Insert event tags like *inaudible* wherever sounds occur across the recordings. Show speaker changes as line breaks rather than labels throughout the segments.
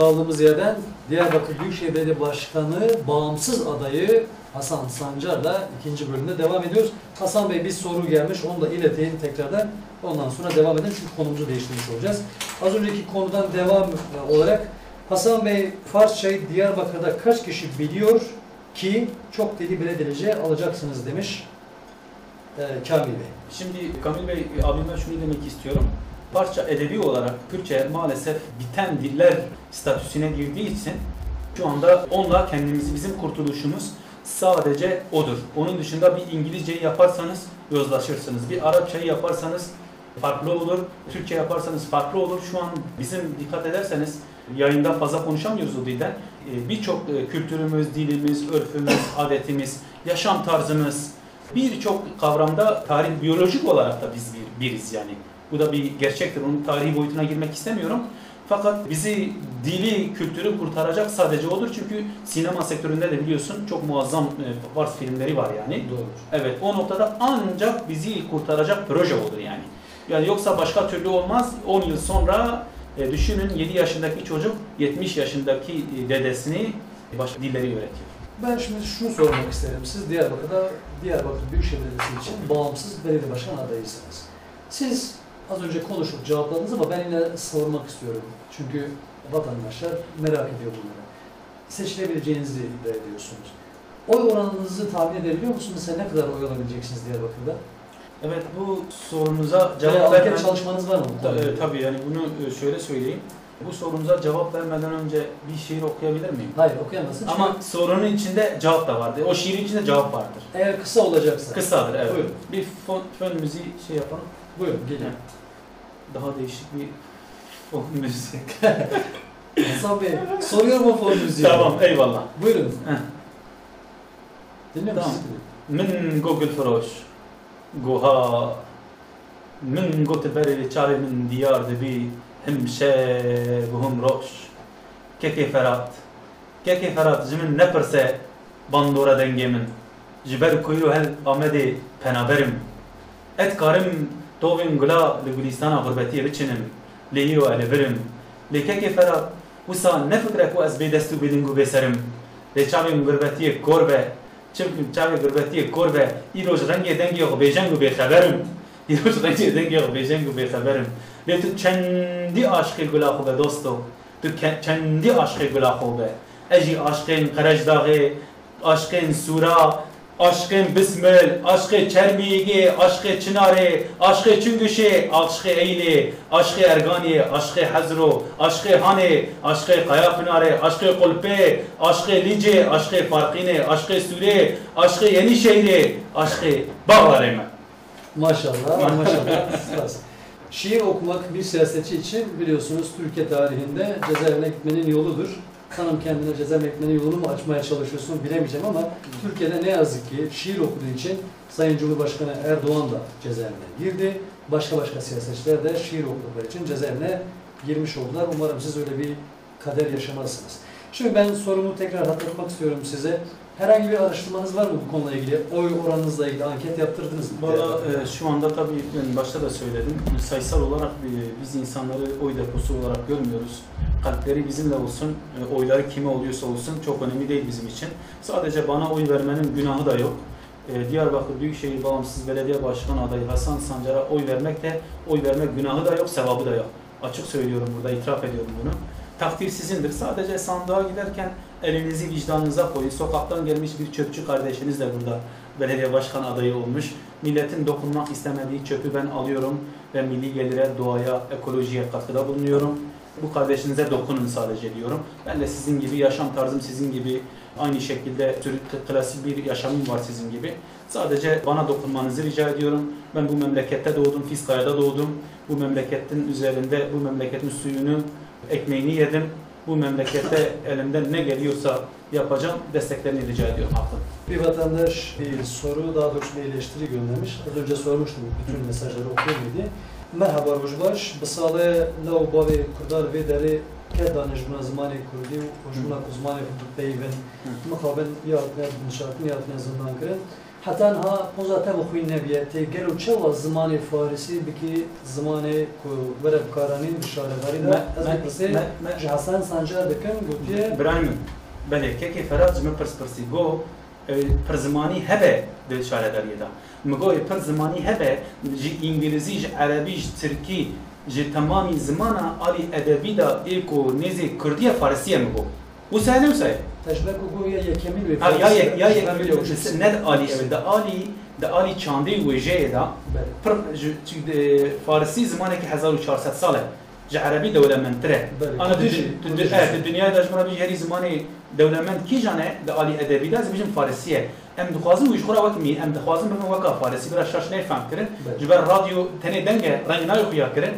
kaldığımız yerden Diyarbakır Büyükşehir Belediye Başkanı bağımsız adayı Hasan Sancar'la ikinci bölümde devam ediyoruz. Hasan Bey bir soru gelmiş onu da ileteyim tekrardan. Ondan sonra devam edelim çünkü konumuzu değiştirmiş olacağız. Az önceki konudan devam olarak Hasan Bey Farsçayı Diyarbakır'da kaç kişi biliyor ki çok deli bile derece alacaksınız demiş e, Kamil Bey.
Şimdi Kamil Bey abimden şunu demek istiyorum. Parça edebi olarak Türkçe maalesef biten diller statüsüne girdiği için şu anda onunla kendimizi bizim kurtuluşumuz sadece odur. Onun dışında bir İngilizceyi yaparsanız yozlaşırsınız. Bir Arapçayı yaparsanız farklı olur. Türkçe yaparsanız farklı olur. Şu an bizim dikkat ederseniz yayında fazla konuşamıyoruz o dilden. Ee, Birçok e, kültürümüz, dilimiz, örfümüz, *coughs* adetimiz, yaşam tarzımız birçok kavramda tarih biyolojik olarak da biz bir, biriz yani. Bu da bir gerçektir. Onun tarihi boyutuna girmek istemiyorum. Fakat bizi dili, kültürü kurtaracak sadece odur. Çünkü sinema sektöründe de biliyorsun çok muazzam e, filmleri var yani.
Doğru.
Evet o noktada ancak bizi kurtaracak proje olur yani. Yani yoksa başka türlü olmaz. 10 yıl sonra e, düşünün 7 yaşındaki çocuk 70 yaşındaki e, dedesini başka dilleri öğretiyor.
Ben şimdi şunu sormak isterim. Siz Diyarbakır'da Diyarbakır Büyükşehir Belediyesi için bağımsız belediye başkan adayısınız. Siz az önce konuşup cevapladınız ama ben yine sormak istiyorum. Çünkü vatandaşlar merak ediyor bunları. Seçilebileceğinizi iddia ediyorsunuz. Oy oranınızı tahmin edebiliyor musunuz? Mesela ne kadar oy alabileceksiniz Diyarbakır'da?
Evet bu sorunuza cevap vermeden...
çalışmanız var mı? bu
Ta-
konuda?
e, Tabii yani bunu e, şöyle söyleyeyim. Bu sorunuza cevap vermeden önce bir şiir okuyabilir miyim?
Hayır okuyamazsın. Çünkü
Ama sorunun içinde cevap da vardır. O şiirin içinde cevap vardır.
eğer kısa olacaksa.
Kısadır evet.
Buyurun.
Bir fon, fön müziği şey yapalım.
Buyurun gelin
Daha değişik bir fon müziği.
Hasan Bey soruyorum o fon müziği.
tamam eyvallah.
Buyurun.
Heh.
Dinliyor
Tamam.
musunuz?
من جوجل فروش جوها من قوت بري چاري من ديار دبي هم بهم روش كيكي فرات كيكي فرات جمن نپرسه باندورا دنگي من جبر كويرو هل آمدي پنابرم ات توین گلا لگولیستان غربتیه بچنم لیو اله برم لیکه که فرا وسا نفکره کو از بیدستو بیدنگو بسرم لیچاوی غربتی کربه چم چاوی غربتی کربه ایروز رنگی دنگی خو بیجنگو بخبرم ایروز رنگی دنگی خو بیجنگو بخبرم لی تو چندی عاشق گلا خو به دوستو تو چندی عاشق گلا خو به اجی عاشقین قرش داغه عاشقین سورا Aşkın bismil, aşkı çermiyigi, aşkı çınarı, aşkı çüngüşi, aşkı eyni, aşkı ergani, aşkı hazro, aşkı hani, aşkı kayapınarı, aşkı kulpe, aşkı lice, aşkı farkine, aşkı süre, aşkı yeni şehri, aşkı bağlarım.
Maşallah, *laughs* maşallah. Şiir okumak bir siyasetçi için biliyorsunuz Türkiye tarihinde cezaevine gitmenin yoludur. Sanırım kendine cezaevine gitmenin yolunu mu açmaya çalışıyorsun bilemeyeceğim ama Türkiye'de ne yazık ki şiir okuduğu için Sayın Cumhurbaşkanı Erdoğan da cezaevine girdi. Başka başka siyasetçiler de şiir okudukları için cezaevine girmiş oldular. Umarım siz öyle bir kader yaşamazsınız. Şimdi ben sorumu tekrar hatırlatmak istiyorum size. Herhangi bir araştırmanız var mı bu konuyla ilgili? Oy oranınızla ilgili anket yaptırdınız mı?
Valla e, şu anda tabii ben başta da söyledim. Sayısal olarak e, biz insanları oy deposu olarak görmüyoruz. Kalpleri bizimle olsun, e, oyları kime oluyorsa olsun çok önemli değil bizim için. Sadece bana oy vermenin günahı da yok. E, Diyarbakır Büyükşehir Bağımsız Belediye Başkanı adayı Hasan Sancar'a oy vermek de oy vermek günahı da yok, sevabı da yok. Açık söylüyorum burada, itiraf ediyorum bunu. Takdir sizindir. Sadece sandığa giderken elinizi vicdanınıza koyun. Sokaktan gelmiş bir çöpçü kardeşiniz de burada belediye başkan adayı olmuş. Milletin dokunmak istemediği çöpü ben alıyorum ve milli gelire, doğaya, ekolojiye katkıda bulunuyorum. Bu kardeşinize dokunun sadece diyorum. Ben de sizin gibi yaşam tarzım sizin gibi aynı şekilde klasik bir yaşamım var sizin gibi. Sadece bana dokunmanızı rica ediyorum. Ben bu memlekette doğdum, Fiskaya'da doğdum. Bu memleketin üzerinde, bu memleketin suyunu, ekmeğini yedim. Bu memlekette elimden ne geliyorsa yapacağım. Desteklerini rica ediyorum halkın.
Bir vatandaş bir soru, daha doğrusu bir eleştiri göndermiş. Az önce sormuştum bütün mesajları okuyor muydu? Merhaba Rojbaş, bi salê law bavê Kurdar vê derê ke danîjbûna zimanê Kurdî û hojbûna ku zimanê xwe peyvin mixabin ya hatine nişatin ya hatine zindan kirin. حتی ها پوزا تا بخوین نبیه تی گلو چه و زمان فارسی بکی زمان کو وره بکارانی بشاره داری دا
ما-
از
ما-
بپرسه
ما- ما-
جه حسن سنجار بکن گوتیه
برایم بله که فرات جمع پرس پرسی گو پر زمانی هبه ده شاره داریه دا مگو پر زمانی هبه جی انگلیزی جی عربی جی ترکی جی تمامی زمانا آلی ادبی دا ایکو نیزی کردی فارسیه مگو و موساعي نمساي
تجربه
بو يا
يكمل وي
يا
يا
يا ند الي ده الي ده الي چاندي وجه
ده
پر جو فارسي زمانه كي 1400 ساله. عربي دولة من
تره
أنا
دج
دج
في
الدنيا دج مرة بيجي هري زماني دولة من كي جانه؟ ده آلي أدبي ده بيجم فارسية ام دخوازم و خورا وقت مي ام دخوازم بفهم وقا فارسي برا شاش فهم
كرن
جبر راديو تاني دنگه رنگ نايو خيا كرن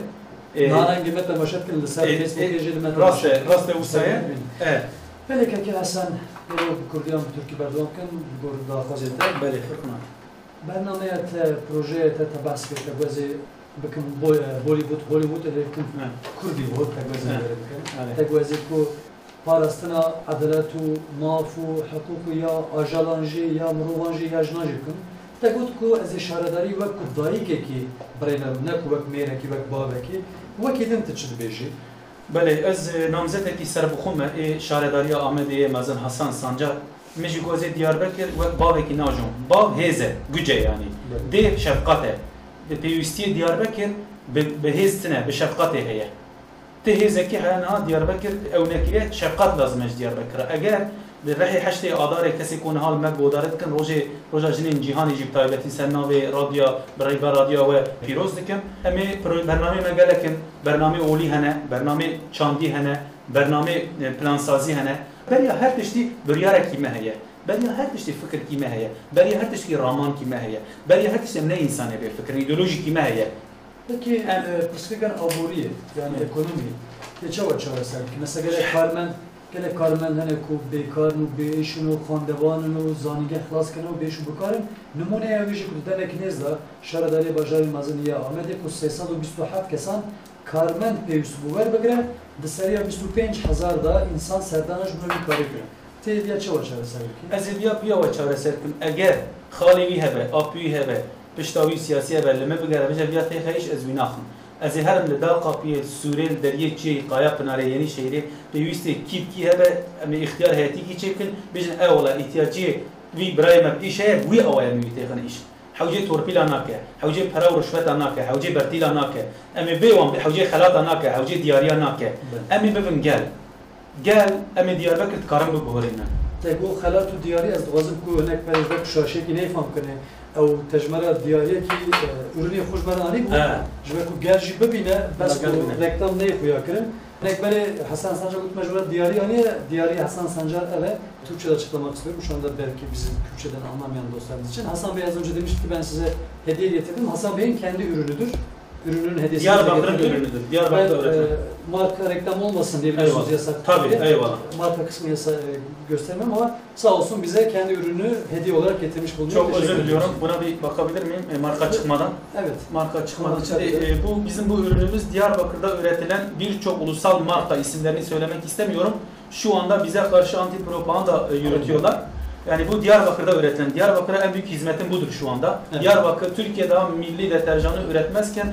نه رنگ متى مشكل لسر
فيسبوك
يجي لمتى
راست راست وسايا
بله که که حسن برو کردیان ترکی بردام کن بر داخوازی ده
بله فرقنا
برنامه تا پروژه تا تباس کرد تگوزی بکن بولیوود هولیوود لیکن کردی بود
بله
تگوزی کو پاراستنا عدالت و ماف و حقوق یا آجالانجی یا مروانجی یا جناجی کن تگوت کو از اشارهداری وک دایی که کی برای نک وک میره کی وک بابه کی وکی دم تچد بیجی
بله از نامزد کی سربخوم شارداری آمده مازن حسن سانجا میشه گوزه دیار بکر و باوه کی ناجون با هیزه گجه یعنی ده شفقته پیوستی دیار بکر به هیزتنه به شفقته هیه ته هیزه که هنها دیار بکر او نکیه شفقت لازمش دیار بکر اگر در رحی هشت آدار کسی کنه حال مگ بودارت کن روز روز جنین جهانی جیب تایبتی سناوی رادیا برای بر رادیا و پیروز دکم امی برنامه مگل کن. برنامه اولی هنه برنامه چاندی هنه برنامه پلانسازی هنه. بریا هر تشتی بریاره کی مهیه بریا هر تشتی فکر کی مهیه بریا هر تشتی رامان کی مهیه بریا هر تشتی نه انسانه به فکر ایدولوژی
کی مهیه پکی پرسکن آبوریه یعنی بله. اکونومی. چه و چهار سال؟ که مثلا کارمند گله کارمندان کو بیکار نو بیشون و نو زنیه زانیگه خلاص کنه و بیشون بکارن نمونه اویش کردن اکنیز دار شهر داری بجاری مزنیه آمده کو 327 کسان کارمند پیوست بوگر بگره دسری سریا 25 هزار دا انسان سردانش بنوی کاری کنه تیدیا چه وچه سر کنه؟ از
دیا بیا و چاره سر کن اگر خالی وی هبه آبی هبه پشتاوی سیاسی هبه لمه بگره بجا بیا تیخه ایش از وی از هر لدا پی سوره دریه چی قایا پناره یعنی شهری پیوسته کیت کی هبه ام اختیار هاتی کی چکن بجن آه اولا احتیاجی وی برای ما پیش هر وی اوایا میته خن ایشه حوجه توربيلا ناكه حوجه برا ورشوت ناكه حوجه برتيلا ناكه امي به حوجی خلاط ناكه حوجه دياريا ناكه امي ببن گل. گل امي دیار بکت کارم ببورينا bibin gel gel em ê diyarbekir dikarin biguherînin
تگو خلات و دیاری از دوازم کو هنک پرش بک شاشه کی نفهم کنه او تجمره دیاری کی ürünü خوش برانی بود
Ha.
جبه کو گرجی ببینه بس
گل
کو
ببینه.
reklam ne koya kırın هنک بره Hasan Sancar bu mecbur diyari yani diyari Hasan Sancar evet Türkçe'de açıklamak istiyorum şu anda belki bizi Türkçeden anlamayan dostlarımız için Hasan Bey az önce demişti ki ben size hediye getirdim Hasan Bey'in kendi ürünüdür ürünün hediyesini
Diyarbakır'ın ürünüdür. Diyarbakır'da üretilen.
e, marka reklam olmasın diye biliyorsunuz
Eyvallah.
yasak.
Tabii,
diye.
eyvallah.
Marka kısmı yasa, e, göstermem ama sağ olsun bize kendi ürünü hediye olarak getirmiş bulunuyor.
Çok
Teşekkür
özür diliyorum. Buna bir bakabilir miyim? E, marka çıkmadan.
Evet.
Marka çıkmadan.
Marka
Şimdi e, bu bizim bu ürünümüz Diyarbakır'da üretilen birçok ulusal marka isimlerini söylemek istemiyorum. Şu anda bize karşı anti propaganda e, yürütüyorlar. Yani bu Diyarbakır'da üretilen, Diyarbakır'a en büyük hizmetin budur şu anda.
Evet.
Diyarbakır Türkiye daha milli deterjanı üretmezken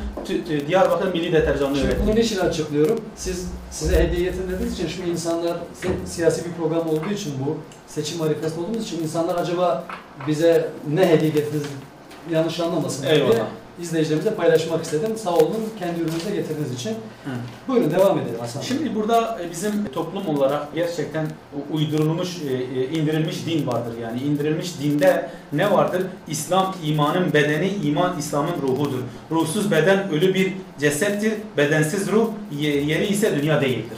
e, Diyarbakır milli deterjanı
Şimdi
üretiyor.
bunu niçin açıklıyorum? Siz size hediye getirdiğiniz için şimdi insanlar si- siyasi bir program olduğu için bu seçim manifesto olduğumuz için insanlar acaba bize ne hediye getirdiniz yanlış anlamasın diye
Eyvallah.
izleyicilerimize paylaşmak istedim. Sağ olun kendi ürününüzü getirdiğiniz için.
Hı.
Buyurun devam edelim Hasan.
Şimdi burada e, bizim toplum olarak gerçekten uydurulmuş, e, e, indirilmiş din vardır. Yani indirilmiş dinde ne vardır? İslam imanın bedeni, iman İslam'ın ruhudur. Ruhsuz beden ölü bir cesettir, bedensiz ruh ye- yeri ise dünya değildir.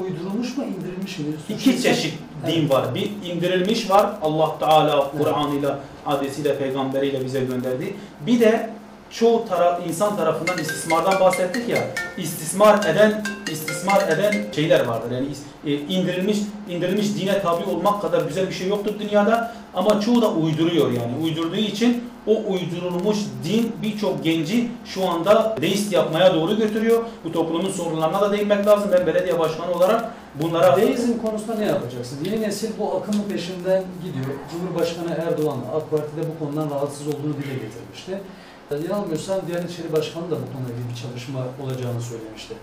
Uydurulmuş mu indirilmiş mi?
İki çeşit din var. Bir indirilmiş var. Allah Teala Kur'an'ıyla, hadisiyle, peygamberiyle bize gönderdi. Bir de çoğu taraf, insan tarafından istismardan bahsettik ya. İstismar eden, istis, istismar eden şeyler vardır. Yani e, indirilmiş indirilmiş dine tabi olmak kadar güzel bir şey yoktur dünyada ama çoğu da uyduruyor yani. Uydurduğu için o uydurulmuş din birçok genci şu anda deist yapmaya doğru götürüyor. Bu toplumun sorunlarına da değinmek lazım. Ben belediye başkanı olarak bunlara
Deizm konusunda ne yapacaksın? Yeni nesil bu akımın peşinden gidiyor. Cumhurbaşkanı Erdoğan AK Parti'de bu konudan rahatsız olduğunu dile getirmişti. Yanılmıyorsam Diyanet İşleri Başkanı da bu konuyla ilgili bir çalışma olacağını söylemişti.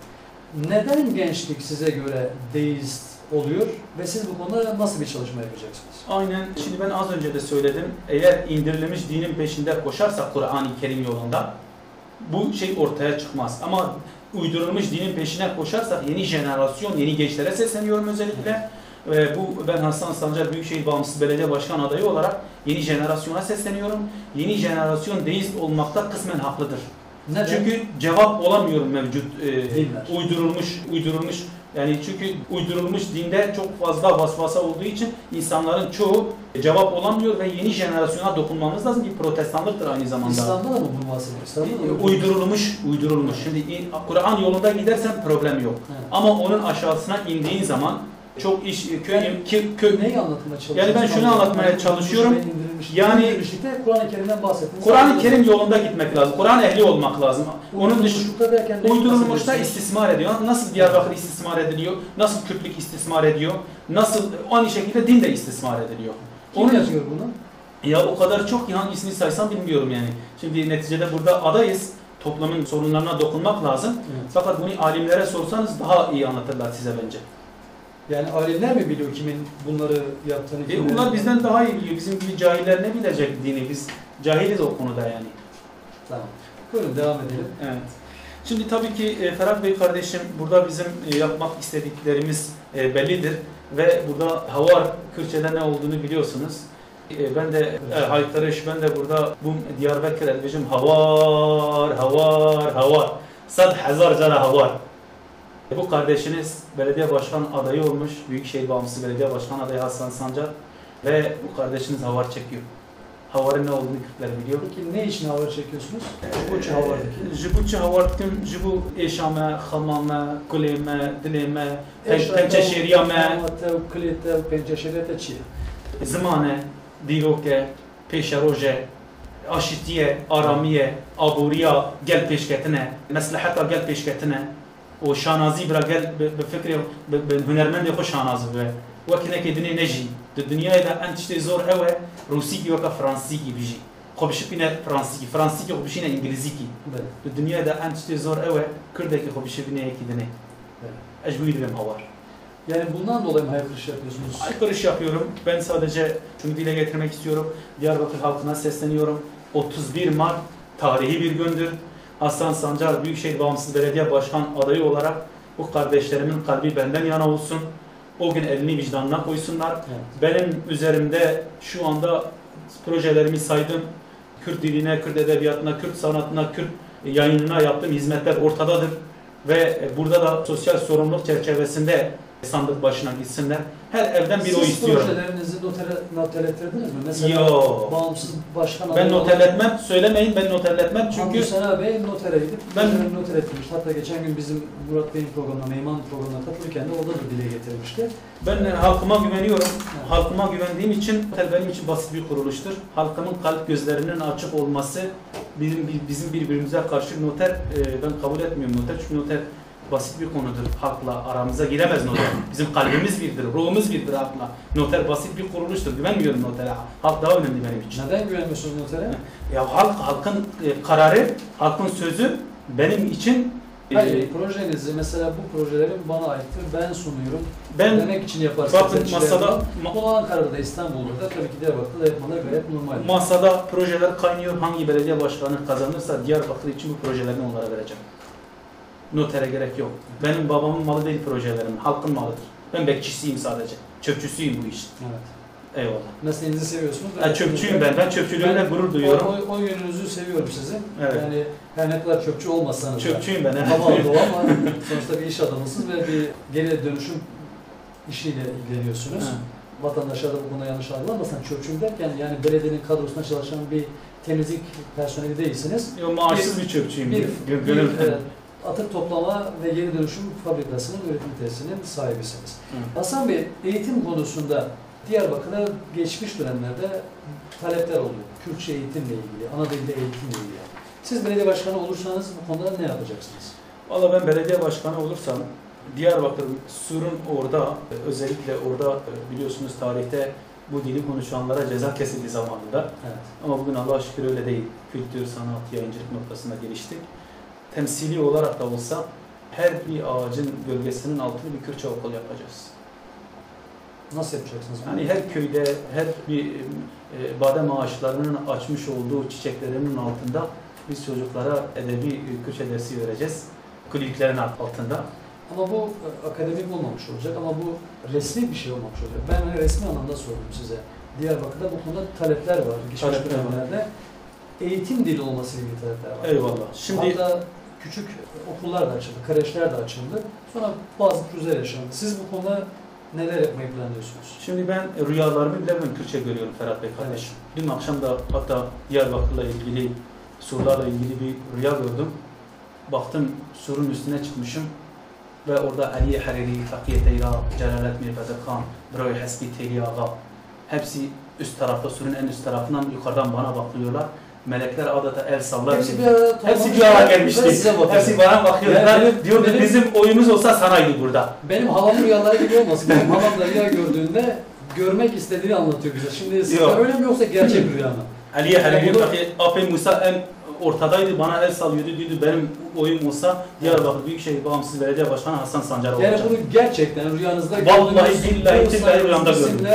Neden gençlik size göre deist oluyor ve siz bu konuda nasıl bir çalışma yapacaksınız?
Aynen. Şimdi ben az önce de söyledim. Eğer indirilmiş dinin peşinde koşarsak Kur'an-ı Kerim yolunda bu şey ortaya çıkmaz. Ama uydurulmuş dinin peşine koşarsak yeni jenerasyon, yeni gençlere sesleniyorum özellikle. Ee, bu ben Hasan Sancar Büyükşehir Bağımsız Belediye Başkan adayı olarak yeni jenerasyona sesleniyorum. Yeni jenerasyon deist olmakta kısmen haklıdır.
Neden?
Çünkü cevap olamıyor mevcut e,
Dinler.
uydurulmuş uydurulmuş yani çünkü uydurulmuş dinde çok fazla vasvasa olduğu için insanların çoğu cevap olamıyor ve yeni jenerasyona dokunmamız lazım ki protestanlıktır aynı zamanda.
İslam'da da mı bunu bahsediyor? İslam'da da mı?
Uydurulmuş, uydurulmuş. Şimdi Kur'an yolunda gidersen problem yok.
Evet.
Ama onun aşağısına indiğin zaman çok iş köy
Yani
köy
Neyi anlatmaya çalışıyorsun?
Yani ben şunu anlatmaya çalışıyorum. Yani-
Kur'an-ı Kerim'den bahsettiniz.
Kur'an-ı Kerim yolunda gitmek lazım. Kur'an ehli olmak lazım. Onun dışında Uydurulmuşta istismar ediyor. Nasıl Diyarbakır istismar ediliyor? Nasıl Kürtlük istismar ediyor? Nasıl aynı şekilde din de istismar ediliyor.
Kim
Onun
yazıyor bunu?
ya o kadar çok ki hangisini saysam bilmiyorum yani. Şimdi neticede burada adayız. Toplumun sorunlarına dokunmak lazım.
Evet.
Fakat bunu alimlere sorsanız daha iyi anlatırlar size bence.
Yani alimler mi biliyor kimin bunları yaptığını?
E, onlar bizden daha iyi biliyor. Bizim gibi cahiller ne bilecek dini? Biz cahiliz o konuda yani.
Tamam. Buyurun devam edelim.
Evet. Şimdi tabii ki e, Ferhat Bey kardeşim burada bizim e, yapmak istediklerimiz e, bellidir ve burada havar Kürtçe'de ne olduğunu biliyorsunuz. E, ben de e, haykırış, ben de burada bu Diyarbakır elbicim havar, havar, havar. Sad hazar cara havar. E, Bu kardeşiniz belediye başkan adayı olmuş, Büyükşehir Bağımsız Belediye Başkan adayı Hasan Sancar ve bu kardeşiniz havar çekiyor. Havarın ne olduğunu Kürtler biliyor.
Peki ne için havar çekiyorsunuz? Bu için havardaki.
Ji bu çi hawardikim, ji bu êşa me, xema me, kulê me, dilê me, pen- pençeşêriya me,
Tev, klitev, pençeşeriyete çi.
zimane, dîroke, pêşeroj e, aşîtiye, aramiye, aboriya gel pêşketine, mesleheta gel pêşketine, bira gel bi bi fikrê bi bi hunermendê xwe şanaz bibe. Wek hinekê dinê nejî. Di dinyayê de em tiştê zor ew e, Rûsîkî weka Fransîkî bijî. Xwe bişipîne Fransîkî, Fransîkî xwe bişîne İngilîzîkî.
Evet.
Di dünyada em tiştê zor ew e Kurdekî xwe bişibîne yekî dinê. Ez bu dibim havar.
Yani bundan dolayı mı haykırış yapıyorsunuz?
Aykırış yapıyorum. Ben sadece şunu dile getirmek istiyorum. Diyarbakır halkına sesleniyorum. 31 Mart tarihi bir gündür. Hasan Sancar Büyükşehir Bağımsız Belediye Başkan adayı olarak bu kardeşlerimin kalbi benden yana olsun. O gün elini vicdanına koysunlar.
Evet.
Benim üzerimde şu anda projelerimi saydım. Kürt diline, Kürt edebiyatına, Kürt sanatına, Kürt yayınına yaptığım hizmetler ortadadır. Ve burada da sosyal sorumluluk çerçevesinde sandık başına gitsinler. Her evden bir oy
Siz
istiyorum.
projelerinizi notere, noterlettirdiniz mi? Mesela
Yo.
bağımsız başkan
Ben
adayı
noterletmem, söylemeyin ben noterletmem çünkü
Çünkü Sena Bey notere gidip
Ben-
ben noter etmiş. Hatta geçen gün bizim Murat Bey'in programına, Meyman programına katılırken de orada da dile getirmişti.
ben halkıma güveniyorum. Halkıma güvendiğim için noter benim için basit bir kuruluştur. Halkımın kalp gözlerinin açık olması bizim bizim birbirimize karşı noter e, ben kabul etmiyorum noter çünkü noter basit bir konudur. Halkla aramıza giremez noter. Bizim kalbimiz birdir, ruhumuz birdir halkla. Noter basit bir kuruluştur. Güvenmiyorum notere. Halk daha önemli benim için.
Neden güvenmiyorsunuz notere?
Ya halk halkın e, kararı, halkın sözü benim için e,
Hayır, projenizi mesela bu projelerin bana aittir, ben sunuyorum.
ben
Demek için yaparsınız.
bakın masada ma-
Bunu Ankara'da da İstanbul'da da tabii ki Diyarbakır'da da yapmaları gayet normal.
masada projeler kaynıyor. Hangi belediye başkanı kazanırsa Diyarbakır için bu projelerini onlara vereceğim. Notere gerek yok. Benim babamın malı değil projelerim, halkın malıdır. Ben bekçisiyim sadece. Çöpçüsüyüm bu işin.
Evet.
Eyvallah.
Mesleğinizi seviyorsunuz.
Ha, çöpçüyüm ben. Ben çöpçülüğümle gurur duyuyorum.
O, o, o yönünüzü seviyorum sizi.
Evet.
Yani her ne kadar çöpçü olmasanız da.
Çöpçüyüm ben.
Tamam o ama sonuçta bir iş adamısınız ve bir geri dönüşüm işiyle ilgileniyorsunuz. Vatandaşlar da bu konuda yanlış algılamasın. Çöpçüm derken yani belediyenin kadrosuna çalışan bir temizlik personeli değilsiniz.
Yo, maaşsız bir çöpçüyüm.
Bir, bir,
gönül-
e, atık toplama ve geri dönüşüm fabrikasının üretim tesisinin sahibisiniz.
Hı.
Hasan Bey, eğitim konusunda Diyarbakır'a geçmiş dönemlerde talepler oluyor. Kürtçe eğitimle ilgili, ana dilde eğitimle ilgili. Siz belediye başkanı olursanız bu konuda ne yapacaksınız?
Valla ben belediye başkanı olursam Diyarbakır Sur'un orada e, özellikle orada e, biliyorsunuz tarihte bu dili konuşanlara ceza kesildi zamanında.
Evet.
Ama bugün Allah'a şükür öyle değil. Kültür, sanat, yayıncılık noktasında geliştik. Temsili olarak da olsa her bir ağacın gölgesinin altında bir Kürtçe okul yapacağız.
Nasıl yapacaksınız?
Yani her köyde, her bir e, badem ağaçlarının açmış olduğu çiçeklerinin altında biz çocuklara edebi e, Kürtçe dersi vereceğiz. Kulüplerin altında.
Ama bu e, akademik olmamış olacak ama bu resmi bir şey olmamış olacak. Ben hani resmi anlamda sordum size. Diyarbakır'da bu konuda talepler var. Geçmiş
Talepler var.
dönemlerde eğitim dili olması gibi talepler var.
Eyvallah. Şimdi
Hatta küçük okullar da açıldı, kreşler de açıldı. Sonra bazı pürüzler yaşandı. Siz bu konuda neler yapmayı planlıyorsunuz?
Şimdi ben rüyalarımı bile ben Kürtçe görüyorum Ferhat Bey kardeşim. Dün akşam da hatta Diyarbakır'la ilgili, surlarla ilgili bir rüya gördüm. Baktım surun üstüne çıkmışım ve orada Ali Hariri, Fakiye Teyra, Celalet Mirfet Khan, Broy Hasbi Teli Ağa hepsi üst tarafta, surun en üst tarafından yukarıdan bana bakıyorlar. Melekler adeta el sallar.
Hepsi bir arada
Hepsi bir araya gelmişti.
Size bakıyor.
Hepsi bana bakıyorlar.
Benim-
diyor ki
benim-
bizim oyumuz olsa sanaydı burada.
Benim halamın rüyaları gibi olmasın. Benim halam rüya gördüğünde görmek istediğini anlatıyor bize. Şimdi sizde
Yok.
öyle mi yoksa gerçek bir rüya mı?
Ali Hariri
bunu-
Fakiye, Ape Musa en ortadaydı. Bana el sallıyordu. Diyordu benim oyum olsa Diyarbakır Büyükşehir Bağımsız Belediye Başkanı Hasan Sancar olacak.
Yani bunu gerçekten rüyanızda
Vallahi
gördüğünüz
billahi
bu
billahi
saydığınız
rüyamda gördüm.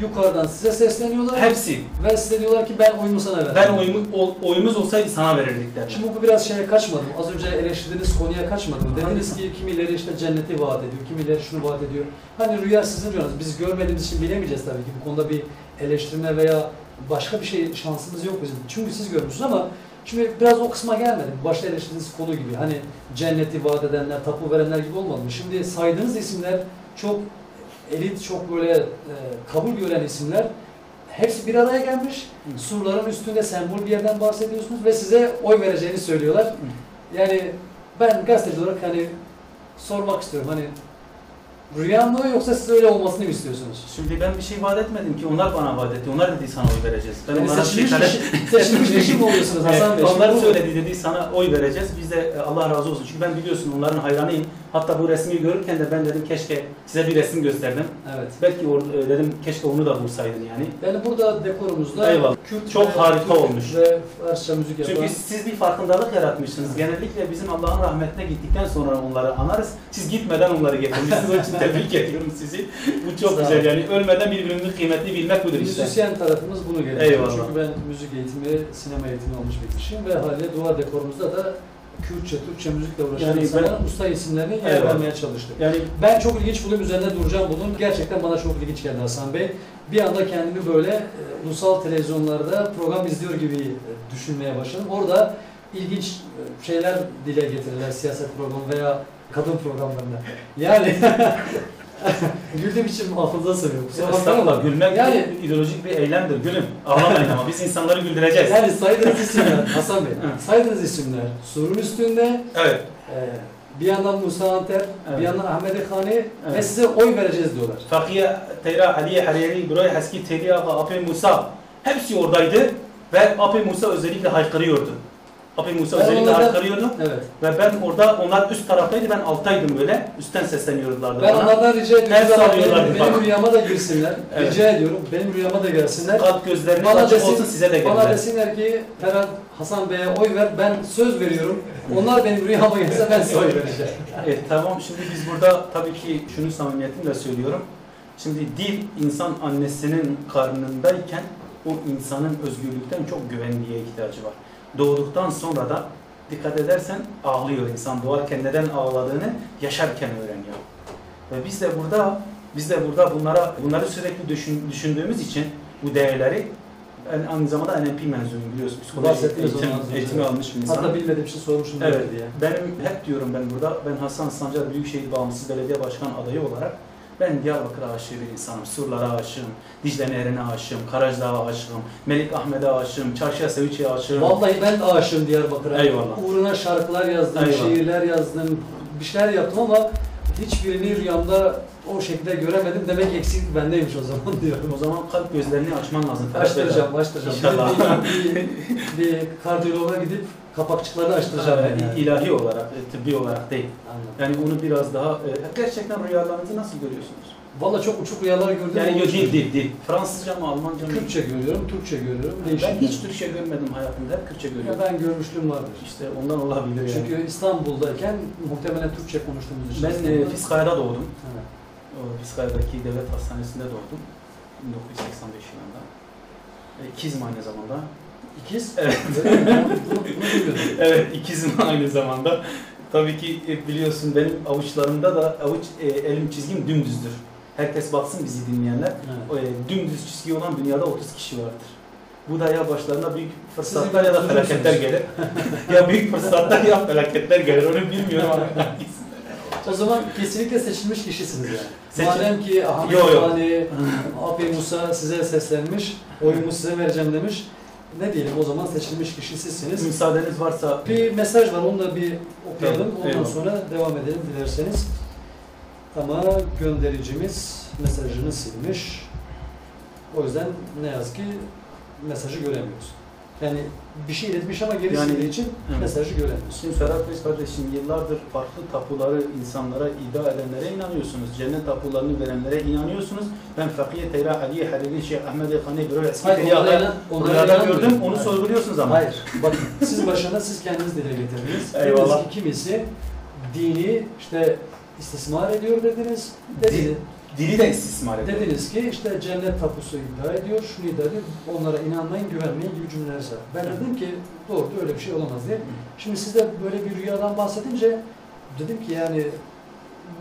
Yukarıdan size sesleniyorlar
Hepsi.
ve size diyorlar ki ben oyumu sana verdim.
Ben oyumu, ol- oyumuz olsaydı sana verirdik derler.
Şimdi bu biraz şeye kaçmadı mı? Az önce eleştirdiğiniz konuya kaçmadı mı? Dediniz ki kimileri işte cenneti vaat ediyor, kimileri şunu vaat ediyor. Hani rüya sizin rüyanız. Biz görmediğimiz için bilemeyeceğiz tabii ki. Bu konuda bir eleştirme veya başka bir şey şansımız yok bizim. Çünkü siz görmüşsünüz ama şimdi biraz o kısma gelmedim. Başta eleştirdiğiniz konu gibi. Hani cenneti vaat edenler, tapu verenler gibi olmadı mı? Şimdi saydığınız isimler çok elit, çok böyle e, kabul gören isimler. Hepsi bir araya gelmiş.
Hı.
Surların üstünde sembol bir yerden bahsediyorsunuz ve size oy vereceğini söylüyorlar. Yani ben gazeteci olarak hani sormak istiyorum hani rüya mı yoksa siz öyle olmasını mı istiyorsunuz?
Şimdi ben bir şey vaat etmedim ki onlar bana vaat etti. Onlar dedi sana oy vereceğiz. Ben
Yani
onlara bir şey
seçilmiş,
talep
kişi, seçilmiş kişi mi oluyorsunuz Hasan Bey?
onlar söyledi dedi sana oy vereceğiz. Biz de e, Allah razı olsun. Çünkü ben biliyorsun onların hayranıyım. Hatta bu resmi görürken de ben dedim keşke size bir resim gösterdim.
Evet.
Belki or- e, dedim keşke onu da bulsaydın yani.
Yani burada dekorumuzda
Eyvallah.
Kürt
Çok
ve-
harika
Türk
olmuş.
Ve Farsça müzik yapan.
Çünkü siz bir farkındalık yaratmışsınız. Genellikle bizim Allah'ın rahmetine gittikten sonra onları anarız. Siz gitmeden onları getirmişsiniz. Onun için tebrik *laughs* ediyorum sizi. Bu çok güzel yani. Ölmeden birbirinin kıymetini bilmek budur işte.
Müzisyen tarafımız bunu gerektiriyor.
Eyvallah.
Çünkü ben müzik eğitimi, sinema eğitimi almış bir kişiyim ve haliyle duvar dekorumuzda da Kürtçe, Türkçe müzikle uğraşan
Yani ben-
insanların usta isimlerini yer
Eyvallah.
vermeye çalıştık.
Yani
Ben çok ilginç buluyorum, üzerinde duracağım bunun. Gerçekten bana çok ilginç geldi Hasan Bey. Bir anda kendimi böyle e, ulusal televizyonlarda program izliyor gibi e, düşünmeye başladım. Orada ilginç e, şeyler dile getirirler siyaset programı veya kadın programlarında. Yani *laughs* *laughs* güldüğüm için affınıza sığınıyorum. Kusura bakmayın
estağfurullah gülmek
Yani-
yani, ideolojik bir eylemdir. Gülün. Ağlamayın ama biz insanları güldüreceğiz.
Yani saydığınız isimler, *laughs* Hasan Bey, saydığınız isimler surun üstünde,
Evet.
e, bir yandan Musa Anter,
Evet.
bir yandan Ahmet Khani ve
Evet.
size oy vereceğiz diyorlar.
Fakiye, Teyra, Ali, Hariri, Buray, Haski, Teli Ağa, Ape Musa hepsi oradaydı ve Ape Musa özellikle haykırıyordu. Ape Musa
Ben
özellikle haykırıyordu
Evet.
ve ben orada onlar üst taraftaydı ben alttaydım böyle üstten sesleniyorlardı
Ben
bana.
onlardan rica ediyorum. Benim, benim
bak.
rüyama da girsinler.
Evet.
Rica ediyorum. Benim rüyama da gelsinler.
Kalp gözleriniz
Bana
açık
desin-
olsun size de
Bana
gelirler.
desinler ki Ferhat Hasan Bey'e oy ver. Ben söz veriyorum. Onlar benim rüyama gelse ben size oy vereceğim. *laughs*
Evet tamam şimdi biz burada tabii ki şunu samimiyetimle söylüyorum. Şimdi dil insan annesinin karnındayken o insanın özgürlükten çok güvenliğe ihtiyacı var. Doğduktan sonra da dikkat edersen ağlıyor insan. Doğarken neden ağladığını yaşarken öğreniyor. Ve biz de burada biz de burada bunlara bunları sürekli düşün, düşündüğümüz için bu değerleri ben aynı zamanda NLP mezunuyum biliyorsun. Psikoloji eğitim, eğitimi almış bir insanım.
Hatta bilmediğim şey sormuşum
Evet.
diye.
Benim hep diyorum ben burada, ben Hasan Sancar Büyükşehir Bağımsız Belediye Başkan adayı olarak Ben Diyarbakır'a aşığı bir insanım. Surlara aşığım, Dicle Nehri'ne aşığım, Karacadağ'a aşığım, Melik Ahmet'e aşığım, Çarşıya Seviç'e aşığım.
Vallahi ben de aşığım Diyarbakır'a.
Eyvallah.
Uğruna şarkılar yazdım,
Eyvallah.
şiirler yazdım, bir şeyler yaptım ama hiçbirini rüyamda o şekilde göremedim. Demek eksik bendeymiş o zaman *laughs* diyorum.
O zaman kalp gözlerini açman lazım.
Açtıracağım, açtıracağım.
İnşallah.
Bir, bir, bir kardiyologa gidip kapakçıklarını açtıracağım.
Yani
yani.
ilahi olarak, e, tıbbi olarak değil.
Anladım.
Yani onu biraz daha... e, gerçekten rüyalarınızı nasıl görüyorsunuz?
Valla çok uçuk rüyalar gördüm.
Yani yok değil, değil, değil. Fransızca mı, Almanca mı?
Kürtçe görüyorum, Türkçe görüyorum. Değişik.
Ben hiç Türkçe görmedim hayatımda. Hep Kürtçe
Ya
görüyorum.
ben görmüşlüğüm vardır.
İşte ondan olabilir yani.
Çünkü İstanbul'dayken muhtemelen Türkçe konuştuğumuz için.
ben e,
İstanbul'da-
Fiskaya'da doğdum.
Evet.
Fiskaya'daki devlet hastanesinde doğdum. 1985 yılında. E, İkizim aynı zamanda.
İkiz.
Evet. *laughs* Evet, ikizim *laughs* aynı zamanda. Tabii ki biliyorsun benim avuçlarımda da avuç e, elim çizgim dümdüzdür. Herkes baksın bizi dinleyenler.
Evet.
E, dümdüz çizgi olan dünyada 30 kişi vardır. Bu da ya başlarına büyük fırsatlar ya da felaketler gelir. *laughs* ya büyük fırsatlar ya felaketler gelir. Onu bilmiyorum ama.
O zaman kesinlikle seçilmiş kişisiniz yani.
Seçil-
Madem ki Ahmet
Yo, yo.
Fani, Abi Musa size seslenmiş, oyumu size vereceğim demiş. Ne diyelim o zaman seçilmiş kişi sizsiniz.
Müsaadeniz varsa
Bir mesaj var onu da bir okuyalım.
Tamam,
Ondan
eyvallah.
sonra devam edelim dilerseniz. Ama göndericimiz mesajını silmiş. O yüzden ne yazık ki mesajı göremiyoruz. Yani bir şey iletmiş ama geri
Yani-
için
Evet.
mesajı göremiyoruz.
Şimdi Ferhat Bey kardeşim yıllardır farklı tapuları insanlara iddia edenlere inanıyorsunuz. Cennet tapularını verenlere inanıyorsunuz. Ben Fakiye Teyra Ali Hariri Şeyh Ahmet Efendi Bürü Eski
Hayır, onlara
Rüyada
inanmıyorum.
gördüm. Onu
Hayır.
sorguluyorsunuz ama.
Hayır. Bakın siz başına siz kendiniz dile getirdiniz.
Eyvallah.
Dediniz ki kimisi dini işte istismar ediyor dediniz. Dediniz,
Dili de istismar ediyor.
dediniz ki işte cennet tapusu iddia ediyor, şunu iddia ediyor. Onlara inanmayın, güvenmeyin gibi cümleler var. Ben dedim ki doğru öyle bir şey olamaz diye. Şimdi siz de böyle bir rüyadan bahsedince dedim ki yani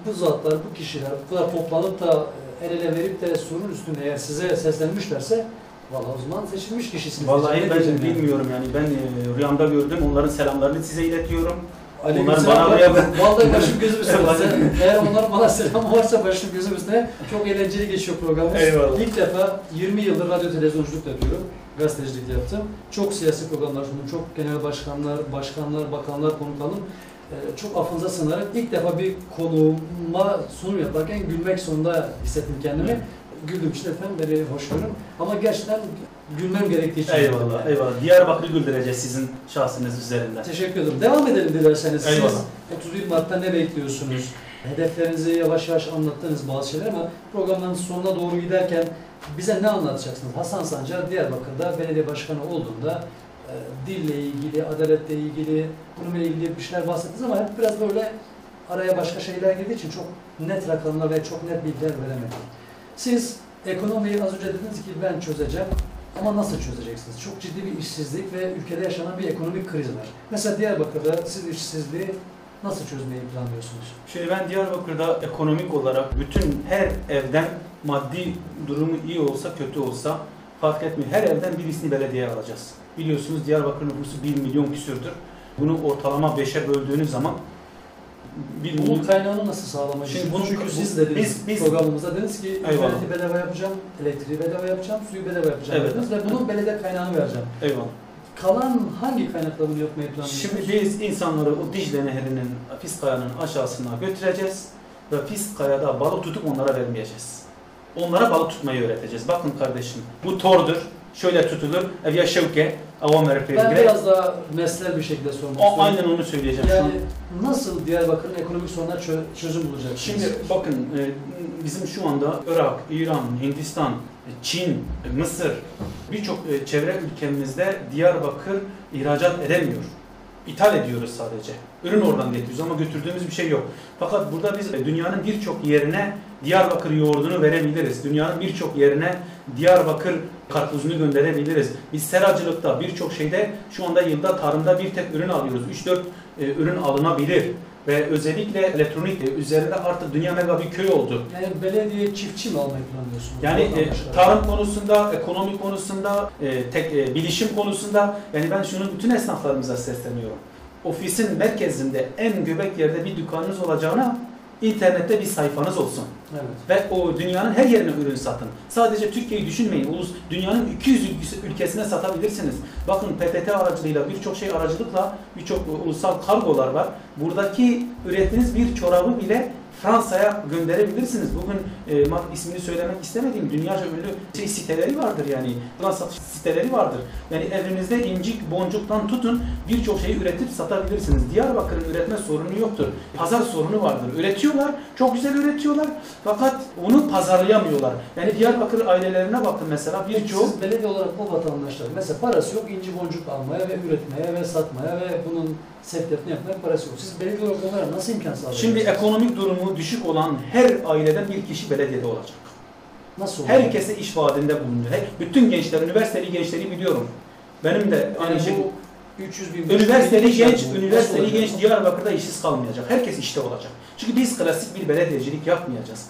bu zatlar, bu kişiler bu kadar toplanıp da el ele verip de surun üstünde eğer size seslenmişlerse vallahi o zaman seçilmiş kişisiniz.
Vallahi ben
yani?
bilmiyorum yani. Ben e, rüyamda gördüm. Onların selamlarını size iletiyorum.
Aleykümselam.
Onlar bana
Ya,
rüya-
Vallahi başım gözüm üstüne. *laughs* Eğer onlar bana selam varsa başım gözüm üstüne. Çok eğlenceli geçiyor programımız.
Eyvallah.
İlk defa 20 yıldır radyo televizyonculuk yapıyorum. Gazetecilik yaptım. Çok siyasi programlar sundum. Çok genel başkanlar, başkanlar, bakanlar konuk aldım. Ee, çok affınıza sığınarak ilk defa bir konuğuma sunum yaparken gülmek zorunda hissettim kendimi. Güldüm işte efendim, beni hoş görün. Ama gerçekten gülmem gerektiği için.
Eyvallah,
yani.
eyvallah. Diyarbakır'ı güldüreceğiz sizin şahsınız üzerinden.
Teşekkür ederim. Devam edelim dilerseniz.
Eyvallah.
Siz 31 Mart'ta ne bekliyorsunuz? Hedeflerinizi yavaş yavaş anlattınız bazı şeyler ama programın sonuna doğru giderken bize ne anlatacaksınız? Hasan Sancar Diyarbakır'da belediye başkanı olduğunda e, dille ilgili, adaletle ilgili, bununla ilgili bir şeyler bahsettiniz ama hep biraz böyle araya başka şeyler girdiği için çok net rakamlar ve çok net bilgiler veremedim. Siz ekonomiyi az önce dediniz ki ben çözeceğim ama nasıl çözeceksiniz? Çok ciddi bir işsizlik ve ülkede yaşanan bir ekonomik kriz var. Mesela Diyarbakır'da siz işsizliği nasıl çözmeyi planlıyorsunuz?
Şey ben Diyarbakır'da ekonomik olarak bütün her evden maddi durumu iyi olsa kötü olsa fark etmiyor. Her evden birisini belediyeye alacağız. Biliyorsunuz Diyarbakır nüfusu 1 milyon küsürdür. Bunu ortalama 5'e böldüğünüz zaman 1
Bunun kaynağını nasıl sağlamayı
Şimdi bunu-
Çünkü siz dediniz
biz- biz-
programımızda dediniz ki
Eyvallah.
interneti bedava yapacağım, elektriği bedava yapacağım, suyu bedava yapacağım
Evet.
dediniz ve bunun belediye kaynağını vereceğim.
Eyvallah.
Kalan hangi kaynakla bunu yapmayı planlıyorsunuz?
Şimdi biz insanları o Dicle Nehri'nin Fiskaya'nın aşağısına götüreceğiz ve Fiskaya'da balık tutup onlara vermeyeceğiz. Onlara balık tutmayı öğreteceğiz. Bakın kardeşim bu tordur. Şöyle tutulur. Ev ya şevke, avamer
ben biraz daha meslel bir şekilde sormak istiyorum.
aynen onu söyleyeceğim.
Yani nasıl Diyarbakır'ın ekonomik sorununa çö- çözüm bulacaksınız?
Şimdi bakın e, bizim şu anda Irak, İran, Hindistan, Çin, Mısır birçok e, çevre ülkemizde Diyarbakır ihracat edemiyor. İthal ediyoruz sadece. Ürün oradan getiriyoruz ama götürdüğümüz bir şey yok. Fakat burada biz e, dünyanın birçok yerine Diyarbakır yoğurdunu verebiliriz. Dünyanın birçok yerine Diyarbakır karpuzunu gönderebiliriz. Biz seracılıkta birçok şeyde şu anda yılda tarımda bir tek ürün alıyoruz. 3-4 e, ürün alınabilir. Ve özellikle elektronik e, üzerinde artık dünya mega bir köy oldu.
Yani belediye çiftçi mi almayı planlıyorsunuz?
Yani e, tarım konusunda, ekonomi konusunda, e, tek e, bilişim konusunda yani ben şunu bütün esnaflarımıza sesleniyorum. Ofisin merkezinde en göbek yerde bir dükkanınız olacağına internette bir sayfanız olsun.
Evet.
Ve o dünyanın her yerine ürün satın. Sadece Türkiye'yi düşünmeyin. Ulus, dünyanın 200 ülkesi- ülkesine satabilirsiniz. Bakın PTT aracılığıyla birçok şey aracılıkla birçok ulusal kargolar var. Buradaki ürettiğiniz bir çorabı bile Fransa'ya gönderebilirsiniz. Bugün e, ismini söylemek istemediğim dünyaca ünlü şey siteleri vardır yani. Fransız satış siteleri vardır. Yani evinizde incik, boncuktan tutun birçok şeyi üretip satabilirsiniz. Diyarbakır'ın üretme sorunu yoktur. Pazar sorunu vardır. Üretiyorlar, çok güzel üretiyorlar fakat onu pazarlayamıyorlar. Yani Diyarbakır ailelerine bakın mesela birçok
siz belediye olarak bu vatandaşlar mesela parası yok inci boncuk almaya ve üretmeye ve satmaya ve bunun sevkiyatını yapmaya parası yok. Siz belediye olarak onlara nasıl imkan sağlayacaksınız?
Şimdi ekonomik durumu düşük olan her aileden bir kişi belediyede olacak.
nasıl olur?
Herkese iş vaadinde bulunuyor. Her- Bütün gençler, üniversiteli gençleri biliyorum. Benim de aynı
yani
şey.
bu 300 bin
Üniversiteli genç,
bu.
üniversiteli genç? Diyarbakır'da işsiz kalmayacak. Herkes işte olacak. Çünkü biz klasik bir belediyecilik yapmayacağız.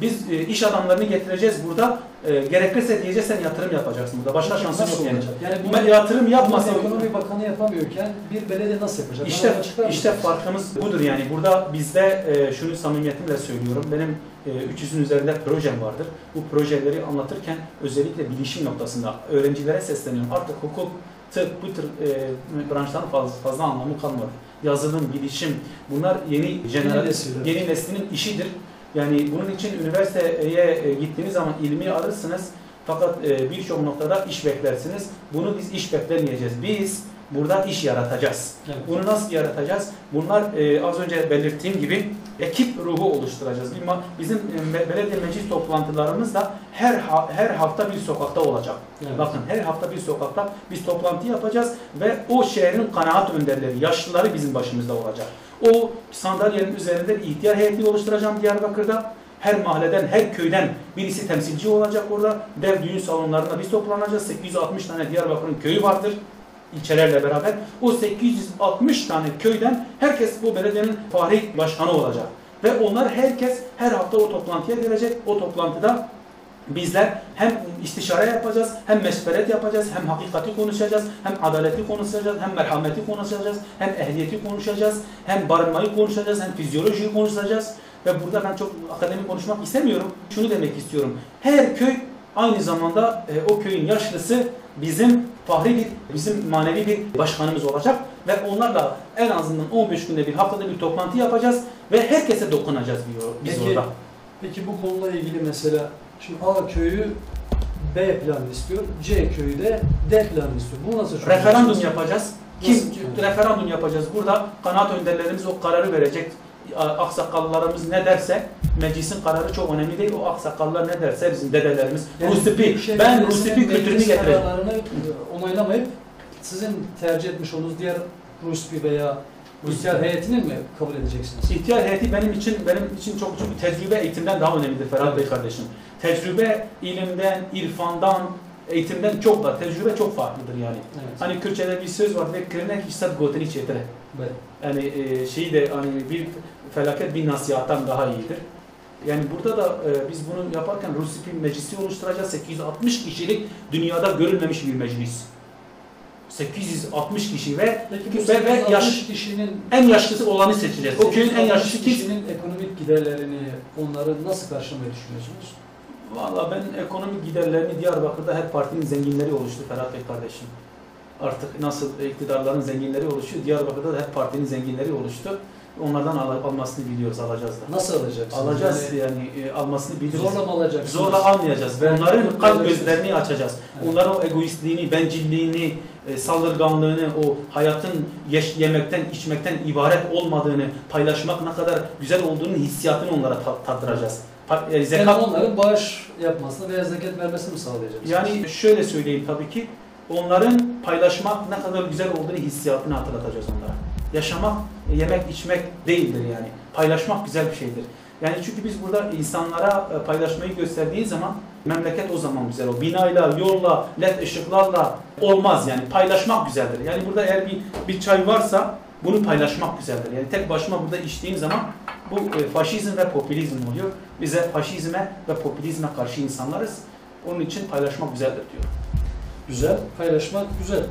Biz e, iş adamlarını getireceğiz burada. E, gerekirse diyeceğiz sen yatırım yapacaksın burada. Başka şansın yok yani.
Yani bunu
yatırım yapmasa
ekonomi bakanı yapamıyorken bir belediye nasıl yapacak?
İşte işte farkımız budur yani. Burada bizde e, şunu samimiyetimle söylüyorum. Benim e, 300'ün üzerinde projem vardır. Bu projeleri anlatırken özellikle bilişim noktasında öğrencilere sesleniyorum. Artık hukuk, tıp, bu tür e, branşların fazla, fazla anlamı kalmadı. Yazılım, bilişim bunlar yeni
nesil,
yeni neslinin işidir. Yani bunun için üniversiteye e, gittiğiniz zaman ilmi alırsınız. Fakat e, birçok noktada iş beklersiniz. Bunu biz iş beklemeyeceğiz. Biz burada iş yaratacağız.
Evet.
Bunu nasıl yaratacağız? Bunlar e, az önce belirttiğim gibi ekip ruhu oluşturacağız. Bizim e, belediye meclis toplantılarımızda her ha- her hafta bir sokakta olacak.
Evet.
Bakın her hafta bir sokakta biz toplantı yapacağız ve o şehrin kanaat önderleri, yaşlıları bizim başımızda olacak. O sandalyenin üzerinde bir ihtiyar heyeti oluşturacağım Diyarbakır'da. Her mahalleden, her köyden birisi temsilci olacak orada. Dev düğün salonlarında biz toplanacağız. 860 tane Diyarbakır'ın köyü vardır ilçelerle beraber. O 860 tane köyden herkes bu belediyenin fahri başkanı olacak. Ve onlar herkes her hafta o toplantıya gelecek. O toplantıda bizler hem istişare yapacağız, hem meşveret yapacağız, hem hakikati konuşacağız, hem adaleti konuşacağız, hem merhameti konuşacağız, hem ehliyeti konuşacağız, hem barınmayı konuşacağız, hem fizyolojiyi konuşacağız. Ve burada ben çok akademik konuşmak istemiyorum. Şunu demek istiyorum. Her köy aynı zamanda e, o köyün yaşlısı bizim fahri bir, bizim manevi bir başkanımız olacak ve onlarla en azından 15 günde bir haftada bir toplantı yapacağız ve herkese dokunacağız biz
Peki,
orada.
Peki bu konuyla ilgili mesela şimdi A köyü B planı istiyor, C köyü de D planı istiyor. Bu nasıl?
Referandum yapacağız. Kim
Nasıl
referandum yapacağız. Burada kanaat önderlerimiz o kararı verecek. Aksakallarımız ne derse meclisin kararı çok önemli değil. O aksakallar ne derse bizim dedelerimiz
Yani
Rusipi,
şey
ben Rusipi kültürünü
kararlarını e, onaylamayıp sizin tercih etmiş olduğunuz diğer Ruspi veya Rusya heyetini mi kabul edeceksiniz?
İhtiyar heyeti benim için benim için çok çok tecrübe eğitimden daha önemlidir Ferhat Bey kardeşim. Tecrübe ilimden, irfandan, eğitimden çok da tecrübe çok farklıdır yani.
Evet.
Hani Kürtçe'de bir söz var ve kırnak işsat goteni çetere.
Evet.
Yani e, şeyi de hani bir felaket bir nasihattan daha iyidir. Yani burada da e, biz bunu yaparken Rusipi meclisi oluşturacağız. 860 kişilik dünyada görülmemiş bir meclis. 860 kişi ve
Peki
ve, ve
860
yaş,
kişinin
en yaşlısı olanı seçeceğiz. O köyün en
860
yaşlısı
kişinin ekonomik giderlerini onları nasıl karşılamayı düşünüyorsunuz?
Valla ben ekonomik giderlerini Diyarbakır'da her partinin zenginleri oluştu Ferhat Bey kardeşim. Artık nasıl iktidarların zenginleri oluşuyor, Diyarbakır'da da her partinin zenginleri oluştu. Onlardan al- almasını biliyoruz, alacağız da.
Nasıl alacaksınız?
Alacağız
Yani
yani e, almasını biliyoruz.
zorla mı alacaksınız?
Zorla almayacağız.
Yani
Onların kalp gözlerini açacağız.
Evet.
Onların o egoistliğini, bencilliğini, e, saldırganlığını, o hayatın yeş- yemekten, içmekten ibaret olmadığını, paylaşmak ne kadar güzel olduğunu hissiyatını onlara ta- tattıracağız. E,
Yani
zekat
onların bağış yapmasını veya zekat vermesini mi sağlayacaksınız?
yani şöyle söyleyeyim tabii ki onların paylaşmak ne kadar güzel olduğunu hissiyatını hatırlatacağız onlara. Yaşamak, yemek, içmek değildir yani. Paylaşmak güzel bir şeydir. Yani çünkü biz burada insanlara e, paylaşmayı gösterdiği zaman memleket o zaman güzel o. Binayla, yolla, led ışıklarla olmaz yani. Paylaşmak güzeldir. Yani burada eğer bir, bir çay varsa bunu paylaşmak güzeldir. Yani tek başıma burada içtiğim zaman bu e, faşizm ve popülizm oluyor. Bize faşizme ve popülizme karşı insanlarız. Onun için paylaşmak güzeldir diyor.
Güzel, paylaşmak güzel.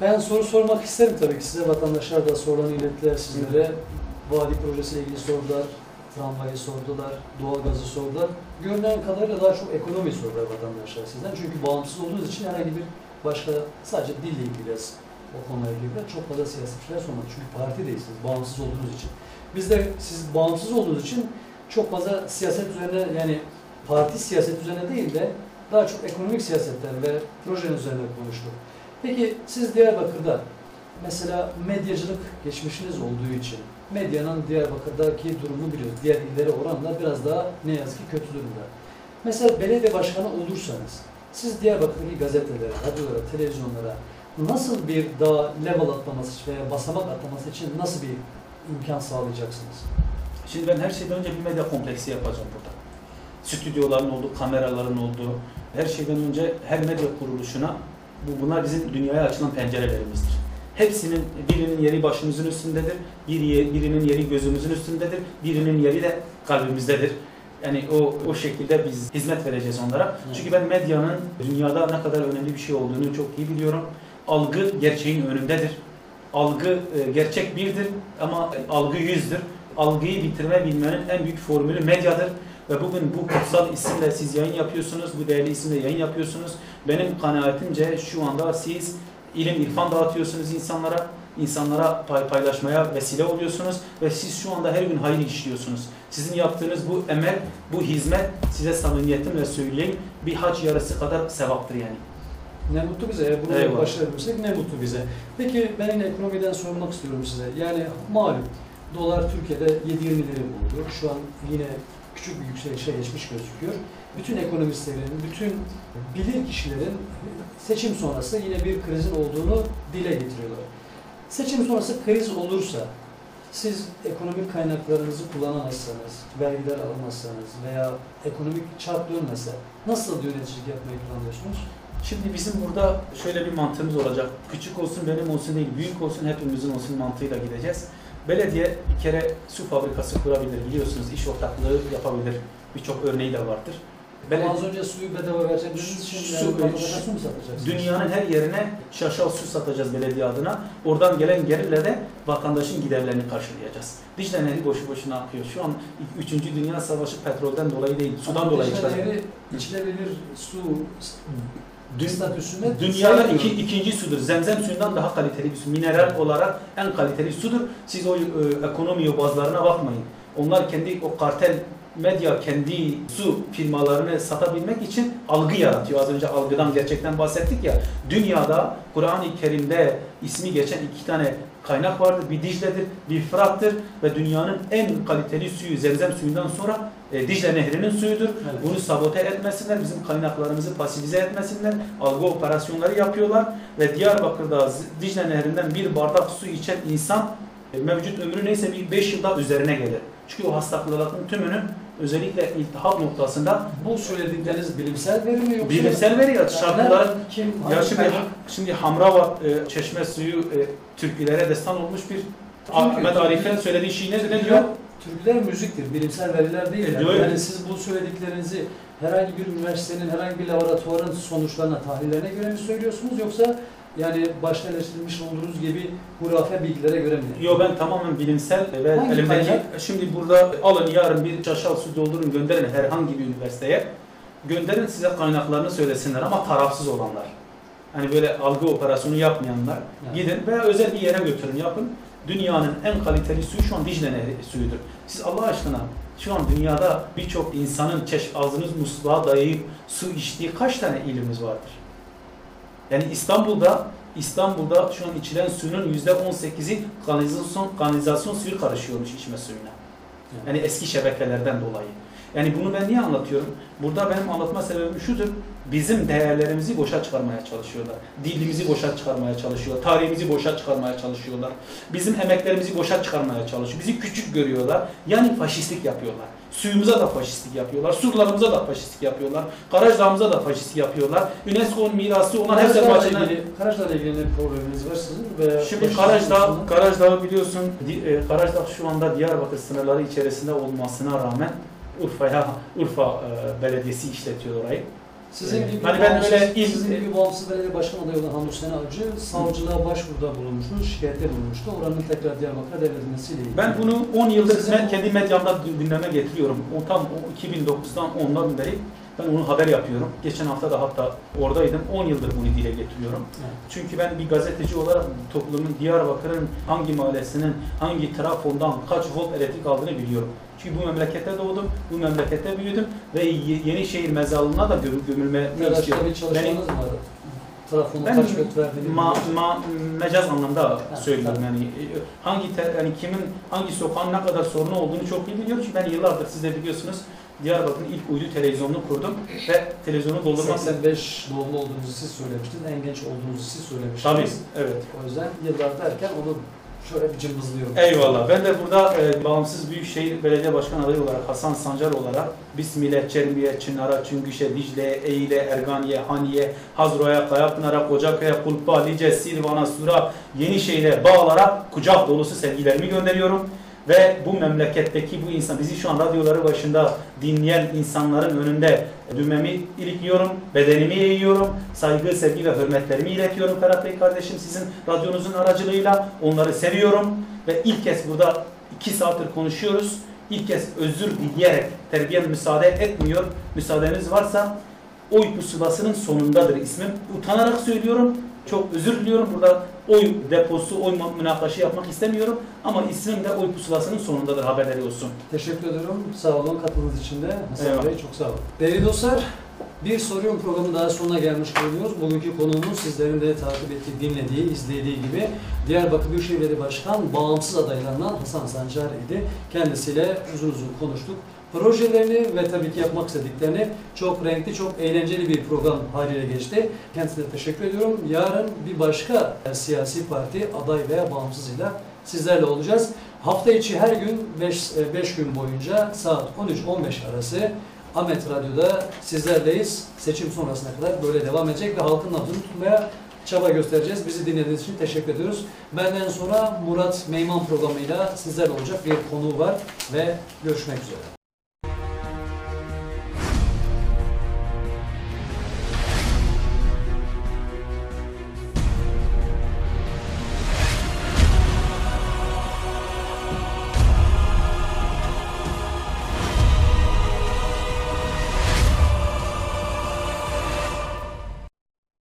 Ben soru sormak isterim tabii ki size. Vatandaşlar da sorularını ilettiler sizlere. Vadi projesiyle ilgili sorular, tramvayı sordular, doğalgazı sordular. Görünen kadarıyla daha çok ekonomi sordular vatandaşlar sizden. Çünkü bağımsız olduğunuz için herhangi bir başka sadece dille ilgili o konuyla ilgili çok fazla siyasetçiler sormadı. Çünkü parti değilsiniz, bağımsız olduğunuz için. Biz de siz bağımsız olduğunuz için çok fazla siyaset üzerine yani parti siyaset üzerine değil de daha çok ekonomik siyasetler ve projenin üzerine konuştuk. Peki siz Diyarbakır'da mesela medyacılık geçmişiniz olduğu için medyanın Diyarbakır'daki durumunu biliyoruz. Diğer illere oranla biraz daha ne yazık ki kötü durumda. Mesela belediye başkanı olursanız siz Diyarbakır'daki gazetelere, radyolara, televizyonlara nasıl bir daha level atlaması veya basamak atlaması için nasıl bir imkan sağlayacaksınız?
Şimdi ben her şeyden önce bir medya kompleksi yapacağım burada. Stüdyoların olduğu, kameraların olduğu, her şeyden önce her medya kuruluşuna bu bunlar bizim dünyaya açılan pencerelerimizdir. Hepsinin birinin yeri başımızın üstündedir, biri, birinin yeri gözümüzün üstündedir, birinin yeri de kalbimizdedir. Yani o o şekilde biz hizmet vereceğiz onlara.
Evet.
Çünkü ben medyanın dünyada ne kadar önemli bir şey olduğunu çok iyi biliyorum. Algı gerçeğin önündedir. Algı e, gerçek birdir ama algı yüzdür. Algıyı bitirme bilmenin en büyük formülü medyadır. Ve bugün bu kutsal isimle siz yayın yapıyorsunuz, bu değerli isimle yayın yapıyorsunuz. Benim kanaatimce şu anda siz ilim, irfan dağıtıyorsunuz insanlara, insanlara pay paylaşmaya vesile oluyorsunuz ve siz şu anda her gün hayır işliyorsunuz. Sizin yaptığınız bu emel, bu hizmet size samimiyetimle söyleyeyim bir hac yarısı kadar sevaptır yani.
Ne mutlu bize. Eğer Bunu
Eyvallah.
başarabilirsek ne mutlu bize. Peki ben yine ekonomiden sormak istiyorum size. Yani malum dolar Türkiye'de 7-20 lira buldu. Şu an yine küçük bir yükselişe geçmiş gözüküyor. Bütün ekonomistlerin, bütün bilir kişilerin seçim sonrası yine bir krizin olduğunu dile getiriyorlar. Seçim sonrası kriz olursa siz ekonomik kaynaklarınızı kullanamazsanız, vergiler alamazsanız veya ekonomik çark dönmese nasıl yöneticilik yapmayı planlıyorsunuz?
Şimdi bizim burada şöyle bir mantığımız olacak. Küçük olsun benim olsun değil, büyük olsun hepimizin olsun mantığıyla gideceğiz. Belediye bir kere su fabrikası kurabilir biliyorsunuz iş ortaklığı yapabilir. Birçok örneği de vardır.
Ama az önce suyu bedava vereceğiniz için
Su-
yani
su-
mu satacaksınız?
Dünyanın her yerine şaşal su satacağız belediye adına. Oradan gelen gelirle de vatandaşın giderlerini karşılayacağız. Dicle Nehri boşu boşuna akıyor. Şu an 3. Dünya Savaşı petrolden dolayı değil, sudan dolayı
Dicle. Nehri içilebilir su
Dün-
statüsünde
Dünyada iki, ikinci sudur. Zemzem suyundan daha kaliteli bir su. Mineral olarak en kaliteli sudur. Siz o e, ekonomi yobazlarına bakmayın. Onlar kendi o kartel medya kendi su firmalarını satabilmek için algı yaratıyor. Az önce algıdan gerçekten bahsettik ya. Dünyada Kur'an-ı Kerim'de ismi geçen iki tane kaynak vardır. Bir Dicle'dir, bir Fırat'tır ve dünyanın en kaliteli suyu Zemzem suyundan sonra e, Dicle Nehri'nin suyudur.
Evet.
Bunu sabote etmesinler, bizim kaynaklarımızı pasifize etmesinler. Algı operasyonları yapıyorlar ve Diyarbakır'da Dicle Nehri'nden bir bardak su içen insan e, mevcut ömrü neyse bir 5 yılda üzerine gelir. Çünkü o hastalıkların tümünün özellikle iltihap noktasında
Bu söyledikleriniz bilimsel veri mi yoksa?
bilimsel veri ya
Nereden, kim,
ya şimdi şimdi Hamravat e, çeşme suyu e, Türklere destan olmuş bir Ahmet Arif'in söylediği şey ne, ne diyor?
Türküler, müziktir, bilimsel veriler değil.
E,
Yani.
diyor.
yani siz bu söylediklerinizi herhangi bir üniversitenin, herhangi bir laboratuvarın sonuçlarına, tahlillerine göre mi söylüyorsunuz yoksa yani başta eleştirilmiş olduğunuz gibi hurafe bilgilere göre mi?
Yo ben tamamen bilimsel ve
Hangi
elimdeki
kaynak?
şimdi burada alın yarın bir şaşal su doldurun gönderin herhangi bir üniversiteye. Gönderin size kaynaklarını söylesinler ama tarafsız olanlar. Hani böyle algı operasyonu yapmayanlar.
Yani.
Gidin veya özel bir yere götürün yapın. Dünyanın en kaliteli suyu şu an Dicle Nehri suyudur. Siz Allah aşkına şu an dünyada birçok insanın çeş ağzınız musluğa dayayıp su içtiği kaç tane ilimiz vardır? Yani İstanbul'da İstanbul'da şu an içilen suyun yüzde 18'i kanalizasyon, kanalizasyon suyu karışıyormuş içme suyuna. Yani eski şebekelerden dolayı. Yani bunu ben niye anlatıyorum? Burada benim anlatma sebebim şudur. Bizim değerlerimizi boşa çıkarmaya çalışıyorlar. Dilimizi boşa çıkarmaya çalışıyorlar. Tarihimizi boşa çıkarmaya çalışıyorlar. Bizim emeklerimizi boşa çıkarmaya çalışıyor. Bizi küçük görüyorlar. Yani faşistlik yapıyorlar. Suyumuza da faşistlik yapıyorlar. Surlarımıza da faşistlik yapıyorlar. Garaj Dağımıza da faşistlik yapıyorlar. UNESCO'nun mirası her
Karajlarla
bahçeler...
ilgili, Karajlarla ilgili probleminiz var sizin? Veya
Şimdi
yaşadığınız
Karaj Dağı,
konusunda?
Karaj Dağı biliyorsun, e, Karaj Dağı şu anda Diyarbakır sınırları içerisinde olmasına rağmen Urfa'ya, Urfa e, Belediyesi işletiyor orayı.
Sizin
Evet.
gibi
Hani ben
bağımsız,
öyle il-
sizin gibi bağımsız belediye başkan adayı olan Hamur Sena Avcı savcılığa başvuruda bulunmuştu, şikayette bulunmuştu. Oranın tekrar Diyarbakır'a devredilmesiyle ilgili.
Ben bunu 10 yıldır
Sizin
ben kendi medyamda gündeme getiriyorum. O tam o 2009'dan ondan beri ben onu haber yapıyorum. Geçen hafta da hatta oradaydım. 10 yıldır bunu dile getiriyorum.
Evet.
Çünkü ben bir gazeteci olarak toplumun Diyarbakır'ın hangi mahallesinin hangi trafondan kaç volt elektrik aldığını biliyorum. Çünkü bu memlekette doğdum, bu memlekette büyüdüm ve Ye- Yenişehir mezarlığına da göm- gömülme
Arkadaşlar
istiyorum.
Trafonu
Ben
kaç verdiğini
ma, ma, mecaz anlamda söylüyorum
tamam.
yani e, hangi te, yani kimin hangi sokağın ne kadar sorunu olduğunu çok iyi biliyorum çünkü ben yıllardır siz de biliyorsunuz Diyarbakır'ın ilk uydu televizyonunu kurdum ve televizyonu doldurmak
85 doğumlu olduğunuzu siz söylemiştiniz, en genç olduğunuzu siz söylemiştiniz.
Tabii, evet.
O yüzden yıllar derken onu şöyle bir cımbızlıyorum.
Eyvallah. Ben de burada e, bağımsız Büyükşehir Belediye Başkan adayı olarak Hasan Sancar olarak Bismillah, Çermiye, Çınar'a, Çüngüş'e, Dicle'ye, Eyle, Erganiye, Haniye, Hazro'ya, Kayapınar'a, Kocakaya, Kulpa, Lice, Silvan'a, Sura, Yenişehir'e, Bağlar'a kucak dolusu sevgilerimi gönderiyorum. Ve bu memleketteki bu insan, bizi şu an radyoları başında dinleyen insanların önünde düğmemi ilikliyorum, bedenimi eğiyorum, saygı, sevgi ve hürmetlerimi iletiyorum Ferhat Bey kardeşim sizin radyonuzun aracılığıyla. Onları seviyorum ve ilk kez burada iki saattir konuşuyoruz. İlk kez özür dileyerek terbiyem müsaade etmiyor. Müsaadeniz varsa oy pusulasının sonundadır ismim. Utanarak söylüyorum. Çok özür diliyorum. Burada oy deposu, oy münakaşı yapmak istemiyorum. Ama ismim de oy pusulasının sonundadır haberleri olsun.
Teşekkür ediyorum. Sağ olun katıldığınız için de. Hasan
Eyvallah.
Bey çok sağ olun. Değerli dostlar, bir soruyorum programı daha sonuna gelmiş bulunuyoruz. Bugünkü konuğumuz sizlerin de takip ettiği, dinlediği, izlediği gibi Diyarbakır Büyükşehir Belediye Başkan bağımsız adaylarından Hasan Sancar idi. Kendisiyle uzun uzun konuştuk. Projelerini ve tabii ki yapmak istediklerini çok renkli, çok eğlenceli bir program haliyle geçti. Kendisine teşekkür ediyorum. Yarın bir başka e, siyasi parti aday veya bağımsızıyla sizlerle olacağız. Hafta içi her gün 5 gün boyunca saat 13-15 arası Ahmet Radyo'da sizlerleyiz. Seçim sonrasına kadar böyle devam edecek ve halkın nabzını tutmaya çaba göstereceğiz. Bizi dinlediğiniz için teşekkür ediyoruz. Benden sonra Murat Meyman programıyla sizlerle olacak bir konu var ve görüşmek üzere.